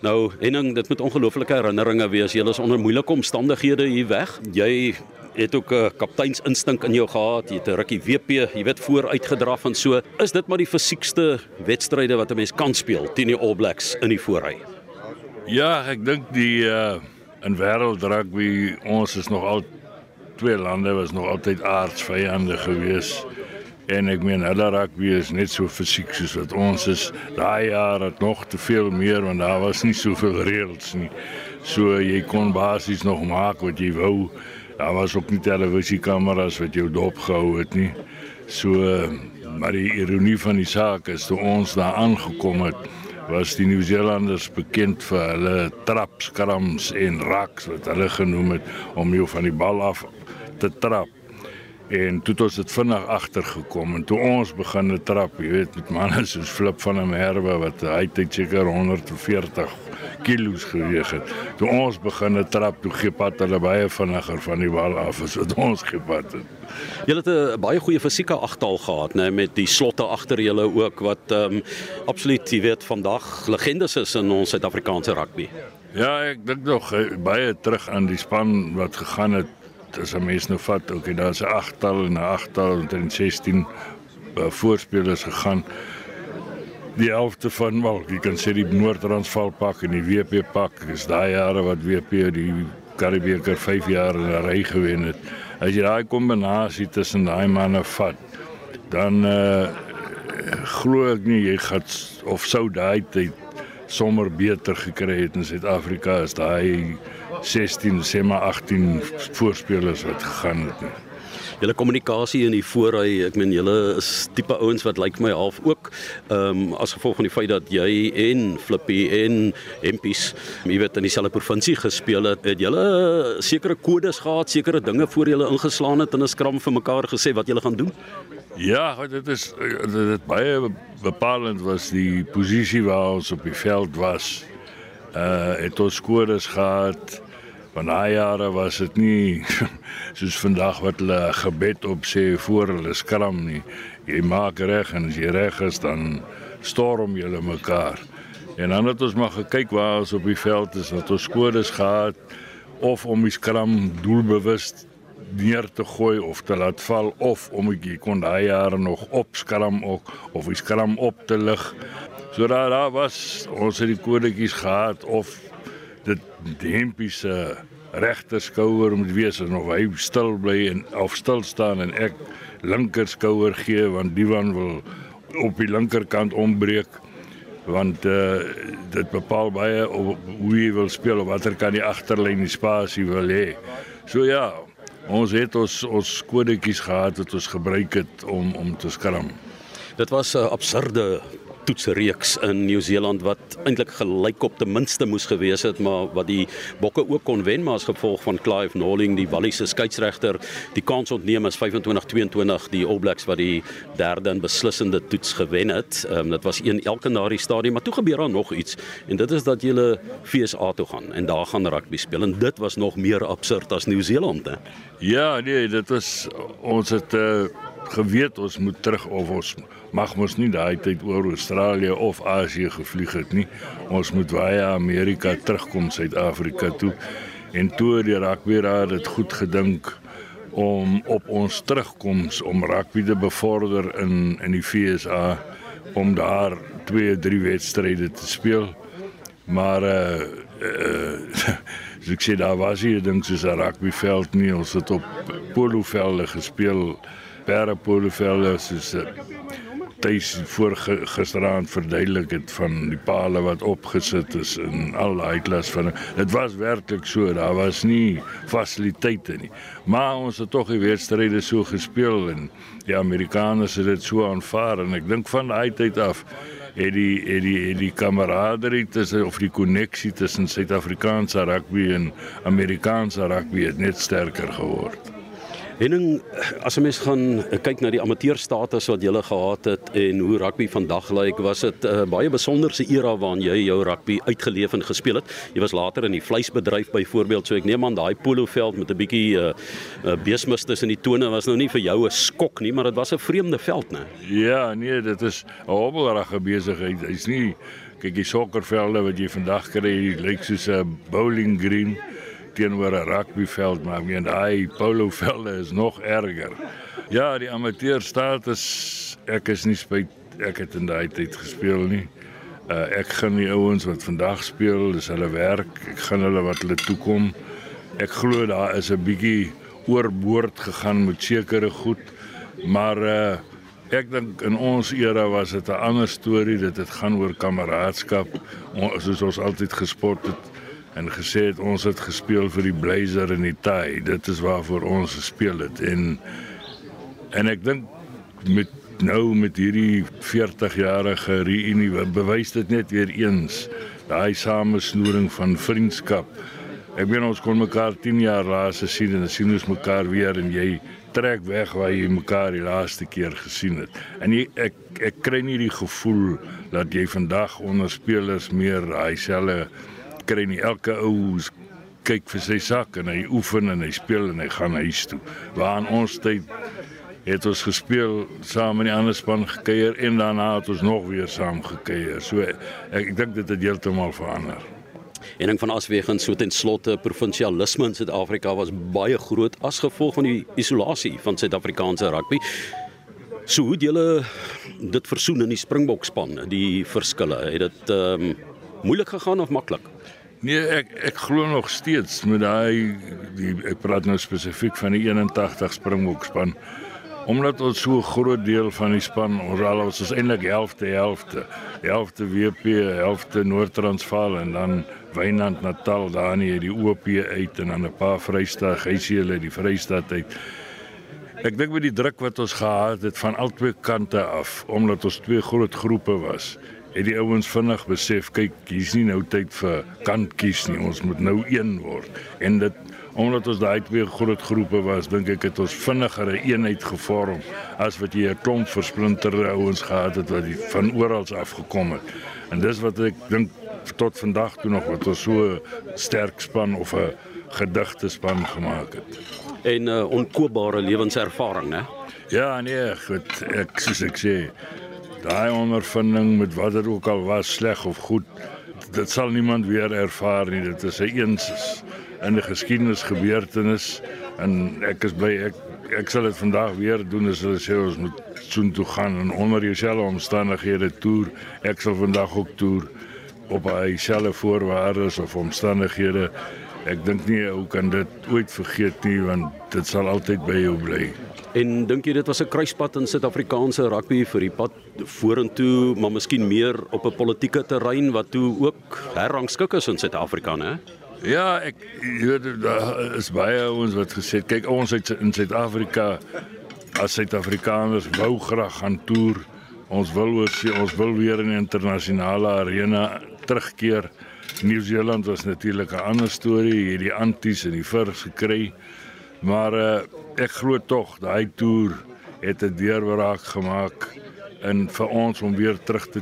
Nou, Henning, dit moet ongelooflike herinneringe wees. Jy is onder moeilike omstandighede hier weg. Jy het ook 'n uh, kapteinsinstink in jou gehad. Jy het 'n rukkie WP, jy weet, vooruitgedraf en so. Is dit maar die fisiekste wedstryde wat 'n mens kan speel teen die All Blacks in die voorry? Ja, ek dink die uh in wêreld rugby ons is nog al twee lande was nog altyd aardsvyande geweest. En ek meen hulle rugby is net so fisiek soos wat ons is. Daai jaar het nog te veel meer want daar was nie soveel reëls nie. So jy kon basies nog maak wat jy wou. Daar was ook nie televisiekameras wat jou dop gehou het nie. So maar die ironie van die saak is toe ons daar aangekom het was die Nieu-Seelanders bekend vir hulle trapskrams en raks wat hulle genoem het om jou van die bal af te trap. En toe het ons dit vinnig agtergekom en toe ons begin het trap, jy weet, met manne soos Flip van der Merwe wat hy het seker 140 kilos geweg het. Toe ons begin het trap, toe gepat hulle baie vinniger van die wal af as wat ons gepat het. Julle het 'n baie goeie fisieke agtal gehad, né, met die slotte agter julle ook wat ehm um, absoluut, jy weet, vandag legendes is in ons Suid-Afrikaanse rugby. Ja, ek dink nog eh, baie terug aan die span wat gegaan het as 'n mens nou vat, okay, daar's 'n agtal en 'n agtal en 16 uh, voorspelers gegaan. Die helfte van wel, jy kan sê die Noord-Transvaal pak en die WP pak, is daai jare wat WP die Karibeker 5 jaar in 'n ry gewen het. As jy daai kombinasie tussen daai manne vat, dan uh glo ek nie jy gaan of sou daai tyd sommer beter gekry het in Suid-Afrika as daai 16, sê maar 18 voorspelers wat gegaan het nie. Julle kommunikasie in die voorry, ek meen julle is tipe ouens wat lyk like my half ook ehm um, as gevolg van die feit dat jy en Flippy en Hempies, jy weet in dieselfde provinsie gespeel het, het julle sekere kodes gehad, sekere dinge voor julle ingeslaan het en 'n skram vir mekaar gesê wat julle gaan doen? Ja, dit is dit het baie bepalend was die posisie waar ons op die veld was. Uh het ons kodes gehad Van daai jare was dit nie soos vandag wat hulle gebed op sê voor hulle skram nie. Jy maak reg en as jy reg is dan storm julle mekaar. En dan het ons maar gekyk waar ons op die veld is, dat ons kodes gehad of om die skram doelbewus neer te gooi of te laat val of om ek kon daai jare nog op skram ook of die skram op te lig. So daar daar was ons het die kodetjies gehad of dit Dempie se regter skouer moet wees en of hy stil bly en of stil staan en ek linker skouer gee want die van wil op die linkerkant ombreek want uh, dit bepaal baie of hoe jy wil speel of watter kan die agterlyn die spasie wil hê. So ja, ons het ons ons kodetjies gehad wat ons gebruik het om om te skram. Dit was 'n absurde toetsreeks in Nieu-Seeland wat eintlik gelyk op ten minste moes gewees het maar wat die bokke ook kon wen maar as gevolg van Clive Norling die Walliese skeieregter die kans ontneem is 25-22 die All Blacks wat die derde en beslissende toets gewen het. Ehm um, dit was een elke na die stadium maar toe gebeur daar nog iets en dit is dat jy FSA toe gaan en daar gaan rugby speel en dit was nog meer absurd as Nieu-Seeland hè. Ja, nee, dit was ons het uh, geweet ons moet terug of ons mag mos nie daai tyd oor Australië of Asië gevlieg het nie. Ons moet via Amerika terugkom Suid-Afrika toe. En toe die rugby raad het goed gedink om op ons terugkoms om rugby te bevorder in in die FSA om daar 2, 3 wedstryde te speel. Maar uh uh so ek sê daar was hier dink soos 'n rugbyveld nie. Ons het op polovelde gespeel. Pere polovelde soos tuis voor gisteraand verduidelik het van die pale wat opgesit is in al daai klas van dit was werklik so daar was nie fasiliteite nie. Maar ons het tog die wedstryde so gespeel en die Amerikaners het dit so aanvaar en ek dink van daai tyd af het die het die het die kameraderie tussen of die koneksie tussen Suid-Afrikaanse rugby en Amerikaanse rugby net sterker geword Henning, as 'n mens gaan eh, kyk na die amateurstatus wat jy gehad het en hoe rugby vandag lyk, was dit 'n uh, baie besonderse era waarin jy jou rugby uitgeleef en gespeel het. Jy was later in die vleisbedryf byvoorbeeld, so ek neem aan daai poloveld met 'n bietjie uh, uh, beesmis tussen die tone was nou nie vir jou 'n skok nie, maar dit was 'n vreemde veld, né? Ja, nee, dit is 'n hobbelrige besigheid. Hy's nie Kyk die sokkervelde wat jy vandag kry, lyk soos 'n bowling green teenoor 'n rugbyveld, maar ek meen daai polovelde is nog erger. Ja, die amateur status ek is nie spyt ek het in daai tyd gespeel nie. Uh, ek gaan die ouens wat vandag speel, dis hulle werk. Ek gaan hulle wat hulle toekom. Ek glo daar is 'n bietjie oorboord gegaan met sekere goed, maar uh, Ek dink in ons era was dit 'n ander storie, dit het gaan oor kameraadskap, soos ons altyd gesport het en gesê het ons het gespeel vir die Blazer en die Tie. Dit is waarvoor ons gespeel het en en ek dink met nou met hierdie 40 jarige reunie bewys dit net weer eens daai samesnoering van vriendskap. Ek weet ons kon mekaar 10 jaar laas sien en dan sien ons mekaar weer en jy trek weg waar jy mekaar die laaste keer gesien het. En jy, ek ek kry nie die gevoel dat jy vandag onder spelers meer daai selfe kry nie. Elke ou kyk vir sy sak en hy oefen en hy speel en hy gaan huis toe. Waar in ons tyd het ons gespeel saam met die ander span gekuier en daarna het ons nog weer saam gekuier. So ek, ek dink dit het heeltemal verander. En ding van aswegen so ten slotte provinsialisme in Suid-Afrika was baie groot as gevolg van die isolasie van Suid-Afrikaanse rugby. So hoe het julle dit versoen in die Springbok span, die verskille? Het dit ehm um, moeilik gegaan of maklik? Nee, ek ek glo nog steeds met daai ek praat nou spesifiek van die 81 Springbok span omdat ons so 'n groot deel van die span ons al ons is eintlik helfte helfte. Helfte WP helfte Noord-Transvaal en dan Wynand Natal daar nie die OP uit en dan 'n paar Vrystaat geisiele die Vrystaat uit. Ek dink met die druk wat ons gehad het van albei kante af omdat ons twee groot groepe was het die ouens vinnig besef kyk hier's nie nou tyd vir kant kies nie ons moet nou een word en dit omdat ons daai twee groot groepe was, dink ek het ons vinniger 'n een eenheid gevorm as wat jy 'n klomp versplinterde ouens gehad het wat van oral af gekom het. En dis wat ek dink tot vandag toe nog wat ons so sterk span of 'n gedigte span gemaak het. En 'n uh, onkoopbare lewenservaring, né? Ja, nee, goed, ek soos ek sê, daai ondervinding met wat dit ook al was, sleg of goed, dit sal niemand weer ervaar nie. Dit is 'n eens in 'n geskiedenis gebeurtenis en ek is bly ek ek sal dit vandag weer doen as hulle sê ons moet soen toe gaan en onder dieselfde omstandighede toer. Ek sal vandag ook toer op dieselfde voorwaardes of omstandighede. Ek dink nie ou kan dit ooit vergeet nie want dit sal altyd by jou bly. En dink jy dit was 'n kruispunt in Suid-Afrikaanse rugby vir die pad vorentoe, maar miskien meer op 'n politieke terrein wat toe ook herrangskik is in Suid-Afrika, né? Ja, ek weet daar is baie ouens wat gesê kyk ons uit in Suid-Afrika as Suid-Afrikaners wou graag gaan toer. Ons wil oor ons wil weer in 'n internasionale arena terugkeer. Nieu-Seeland was natuurlik 'n ander storie, hierdie anties en die virs gekry. Maar uh, ek glo tog daai toer het 'n deurbraak gemaak in vir ons om weer terug te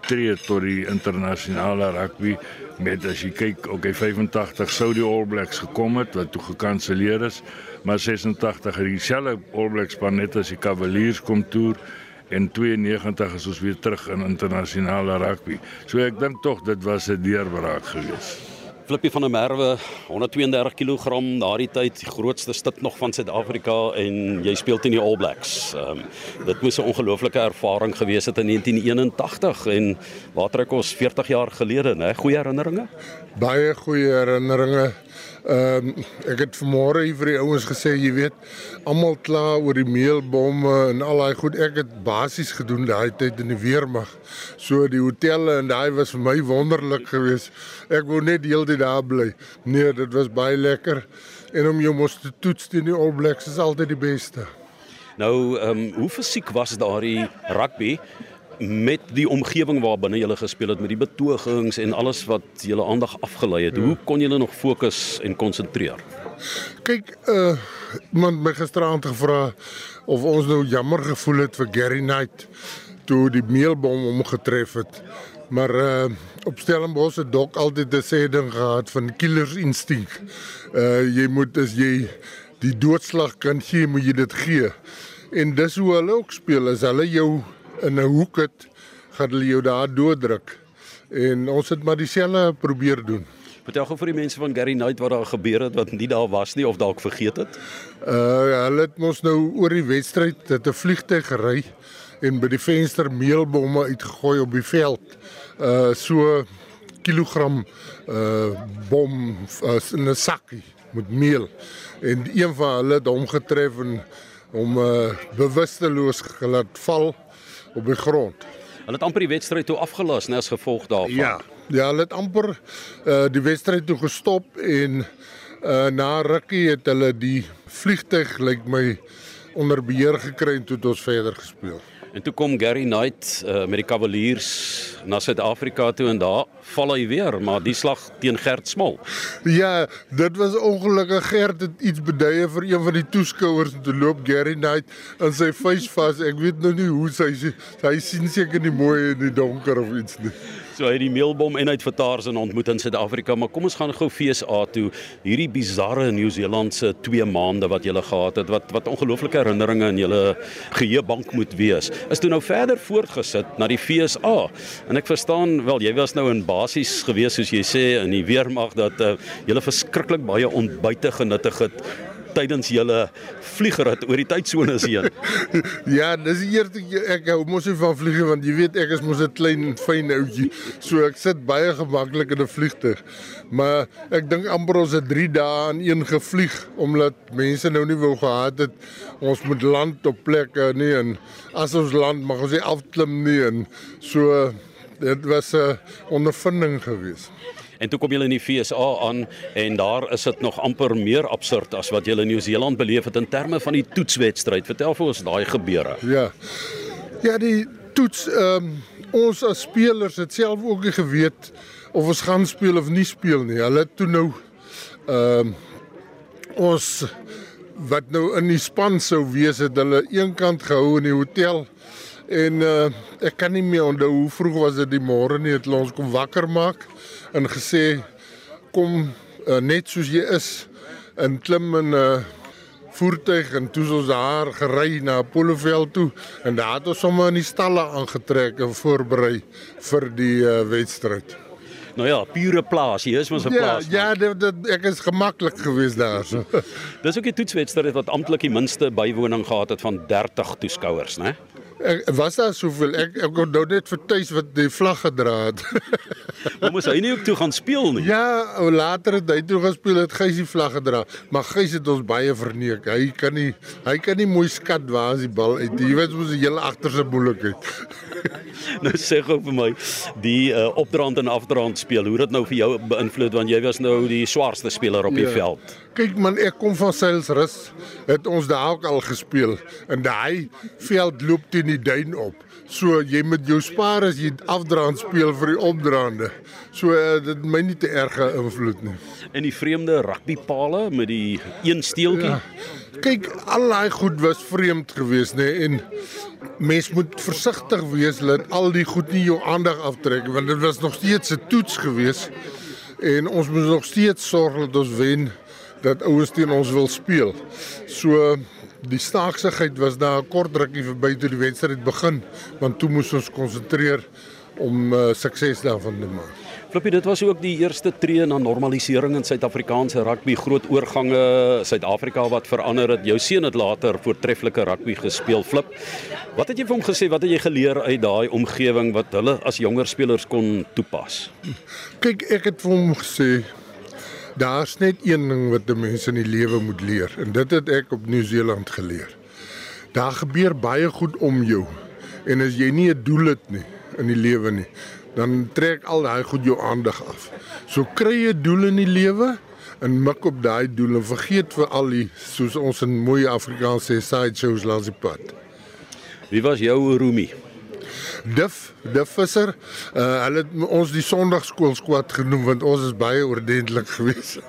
tree tot die internasionale rugby met as jy kyk, okay 85 sou die All Blacks gekom het wat toe gekanselleer is, maar 86 het dieselfde All Blacks span net as die Cavaliers kom toer en 92 is ons weer terug in internasionale rugby. So ek dink tog dit was 'n deurbraak geweest. Flippie van der Merwe, 132 kg daardie tyd, die grootste stit nog van Suid-Afrika en jy speel teen die All Blacks. Ehm um, dit moes 'n ongelooflike ervaring gewees het in 1981 en waar trek ons 40 jaar gelede, né? Goeie herinneringe? Baie goeie herinneringe. Ehm um, ek het vanmôre hier vir die ouens gesê, jy weet, almal kla oor die meelbomme en al daai goed. Ek het basies gedoen daai tyd in die weermag. So die hotelle en daai was vir my wonderlik geweest. Ek wou net heeltyd daar bly. Nee, dit was baie lekker. En om jou mos te toets teen die All Blacks is altyd die beste. Nou, ehm um, hoe fisiek was daardie rugby? Met die omgewing waarbinne jy gespeel het met die betogings en alles wat julle aandag afgelei het. Ja. Hoe kon julle nog fokus en konsentreer? Kyk, uh iemand my gisteraand gevra of ons nou jammer gevoel het vir Gary Knight toe die meelbom hom getref het. Maar uh op Stellenbosch het dok altyd 'n sê ding gehad van killers instink. Uh jy moet as jy die doodslag kan gee, moet jy dit gee. En dis hoe hulle ook speel as hulle jou in 'n hoek het, gaan hulle jou daar dooddruk. En ons het maar dieselfde probeer doen. Vertel gou vir die mense van Gary Knight wat daar gebeur het wat nie daar was nie of dalk vergeet het. Uh hulle het mos nou oor die wedstryd het 'n vliegtyg gery en by die venster meelbomme uitgegooi op die veld. Uh so kilogram uh bom uh, in 'n sakkie met meel en een van hulle het hom getref en hom uh bewusteloos gelaat val op die grond. Hulle het amper die wedstryd toe afgelas net as gevolg daarvan. Ja, ja, hulle het amper uh die wedstryd toe gestop en uh na rukkie het hulle die vliegtyg lyk my onder beheer gekry en toe het ons verder gespeel. En toe kom Gary Knight uh, met die Cavaliers na Suid-Afrika toe en daar val hy weer, maar die slag teen Gert Smal. Ja, dit was ongelukkig Gert het iets beduie vir een van die toeskouers en toe loop Gary Knight in sy face vas. Ek weet nou nie hoe sy hy sien seker nie mooi in die donker of iets nie. So hy het die meelbom en hy het Vataars in ontmoet in Suid-Afrika, maar kom ons gaan gou FSA toe. Hierdie bizarre Nieu-Seelandse 2 maande wat jy gehad het, wat wat ongelooflike herinneringe in julle geheuebank moet wees. Is toe nou verder voortgesit na die FSA. En ek verstaan wel, jy was nou in basies gewees soos jy sê in die weermag dat uh, jy verskriklik baie ontbyte genuttig het tydens julle vliegrit oor die tydsones heen. ja, dis die eerste ek hou mos nie van vlieg want jy weet ek is mos 'n klein fyn ouetjie. So ek sit baie gemaklik in 'n vliegtuig. Maar ek dink amper ons het 3 dae aan een gevlieg omdat mense nou nie wou gehad het ons moet land op plekke nie en as ons land mag ons nie afklim nie en so dit was 'n ondervinding geweest. En toe kom julle in die FSA aan en daar is dit nog amper meer absurd as wat julle in Nieu-Seeland beleef het in terme van die toetswedstryd. Vertel vir ons daai gebeure. Ja. Ja, die toets ehm um, ons as spelers het self ook nie geweet of ons gaan speel of nie speel nie. Hulle toe nou ehm um, ons wat nou in die span sou wees het hulle eenkant gehou in die hotel en uh, ek kan nie meer onthou hoe vroeg was dit die môre nie het ons kom wakker maak en gesê kom uh, net soos jy is in klim in 'n uh, voertuig en toe ons daar gery na Poloveld toe en daar het ons sommer in die stalle aangetrek en voorberei vir die uh, wedstryd. Nou ja, pure plaas. Hier is mos 'n ja, plaas. Ja, dit, dit ek is gemaklik geweest daar. Dis ook die toetswedstryd wat amptelik die minste bywoning gehad het van 30 toeskouers, né? Ek was daar soveel. Ek ek onthou net vir tuis wat die vlag gedra het. maar moes hy nie ook toe gaan speel nie? Ja, later het hy toe gespeel het Gys die vlag gedra, maar Gys het ons baie verneek. Hy kan nie hy kan nie mooi skat waar as die bal uit. Jy weet mos die hele agterse moeilikheid. nou sê gou vir my die uh, opdraand en afdraand speel. Hoe dit nou vir jou beïnvloed want jy was nou die swaarste speler op die ja. veld. Kyk man, ek kom van Sailsrus. Het ons daar ook al gespeel. En daai veld loop teen die duin op. So jy moet jou spaar as jy afdraand speel vir die opdraande. So uh, dit my nie te erg invloed nie. En die vreemde rugbypale met die een steeltjie. Ja. Kyk, al daai goed was vreemd geweest nê en mens moet versigtig wees dat al die goed nie jou aandag aftrek want dit was nog steeds 'n toets geweest en ons moet nog steeds sorg dat ons wen dat ouens teen ons wil speel. So die staaksigheid was daar 'n kort rukkie verby toe die wedstryd begin, want toe moes ons konsentreer om uh, sukses daarvan te maak. Flippie, dit was ook die eerste tree na normalisering in Suid-Afrikaanse rugby, groot oorgange, Suid-Afrika wat verander het. Jou seun het later voortreffelike rugby gespeel, Flip. Wat het jy vir hom gesê? Wat het jy geleer uit daai omgewing wat hulle as jonger spelers kon toepas? Kyk, ek het vir hom gesê Daar's net een ding wat 'n mens in die lewe moet leer en dit het ek op Nieu-Seeland geleer. Daar gebeur baie goed om jou en as jy nie 'n doel het nie in die lewe nie, dan trek al daai goed jou aandag af. So kry jy 'n doel in die lewe en mik op daai doel en vergeet vir al die soos ons in mooi Afrikaans sê side shows langs die pad. Wie was jou roomie? Dif, Dif Visser. Uh hulle het ons die Sondagskool squad genoem want ons is baie oordentlik geweest.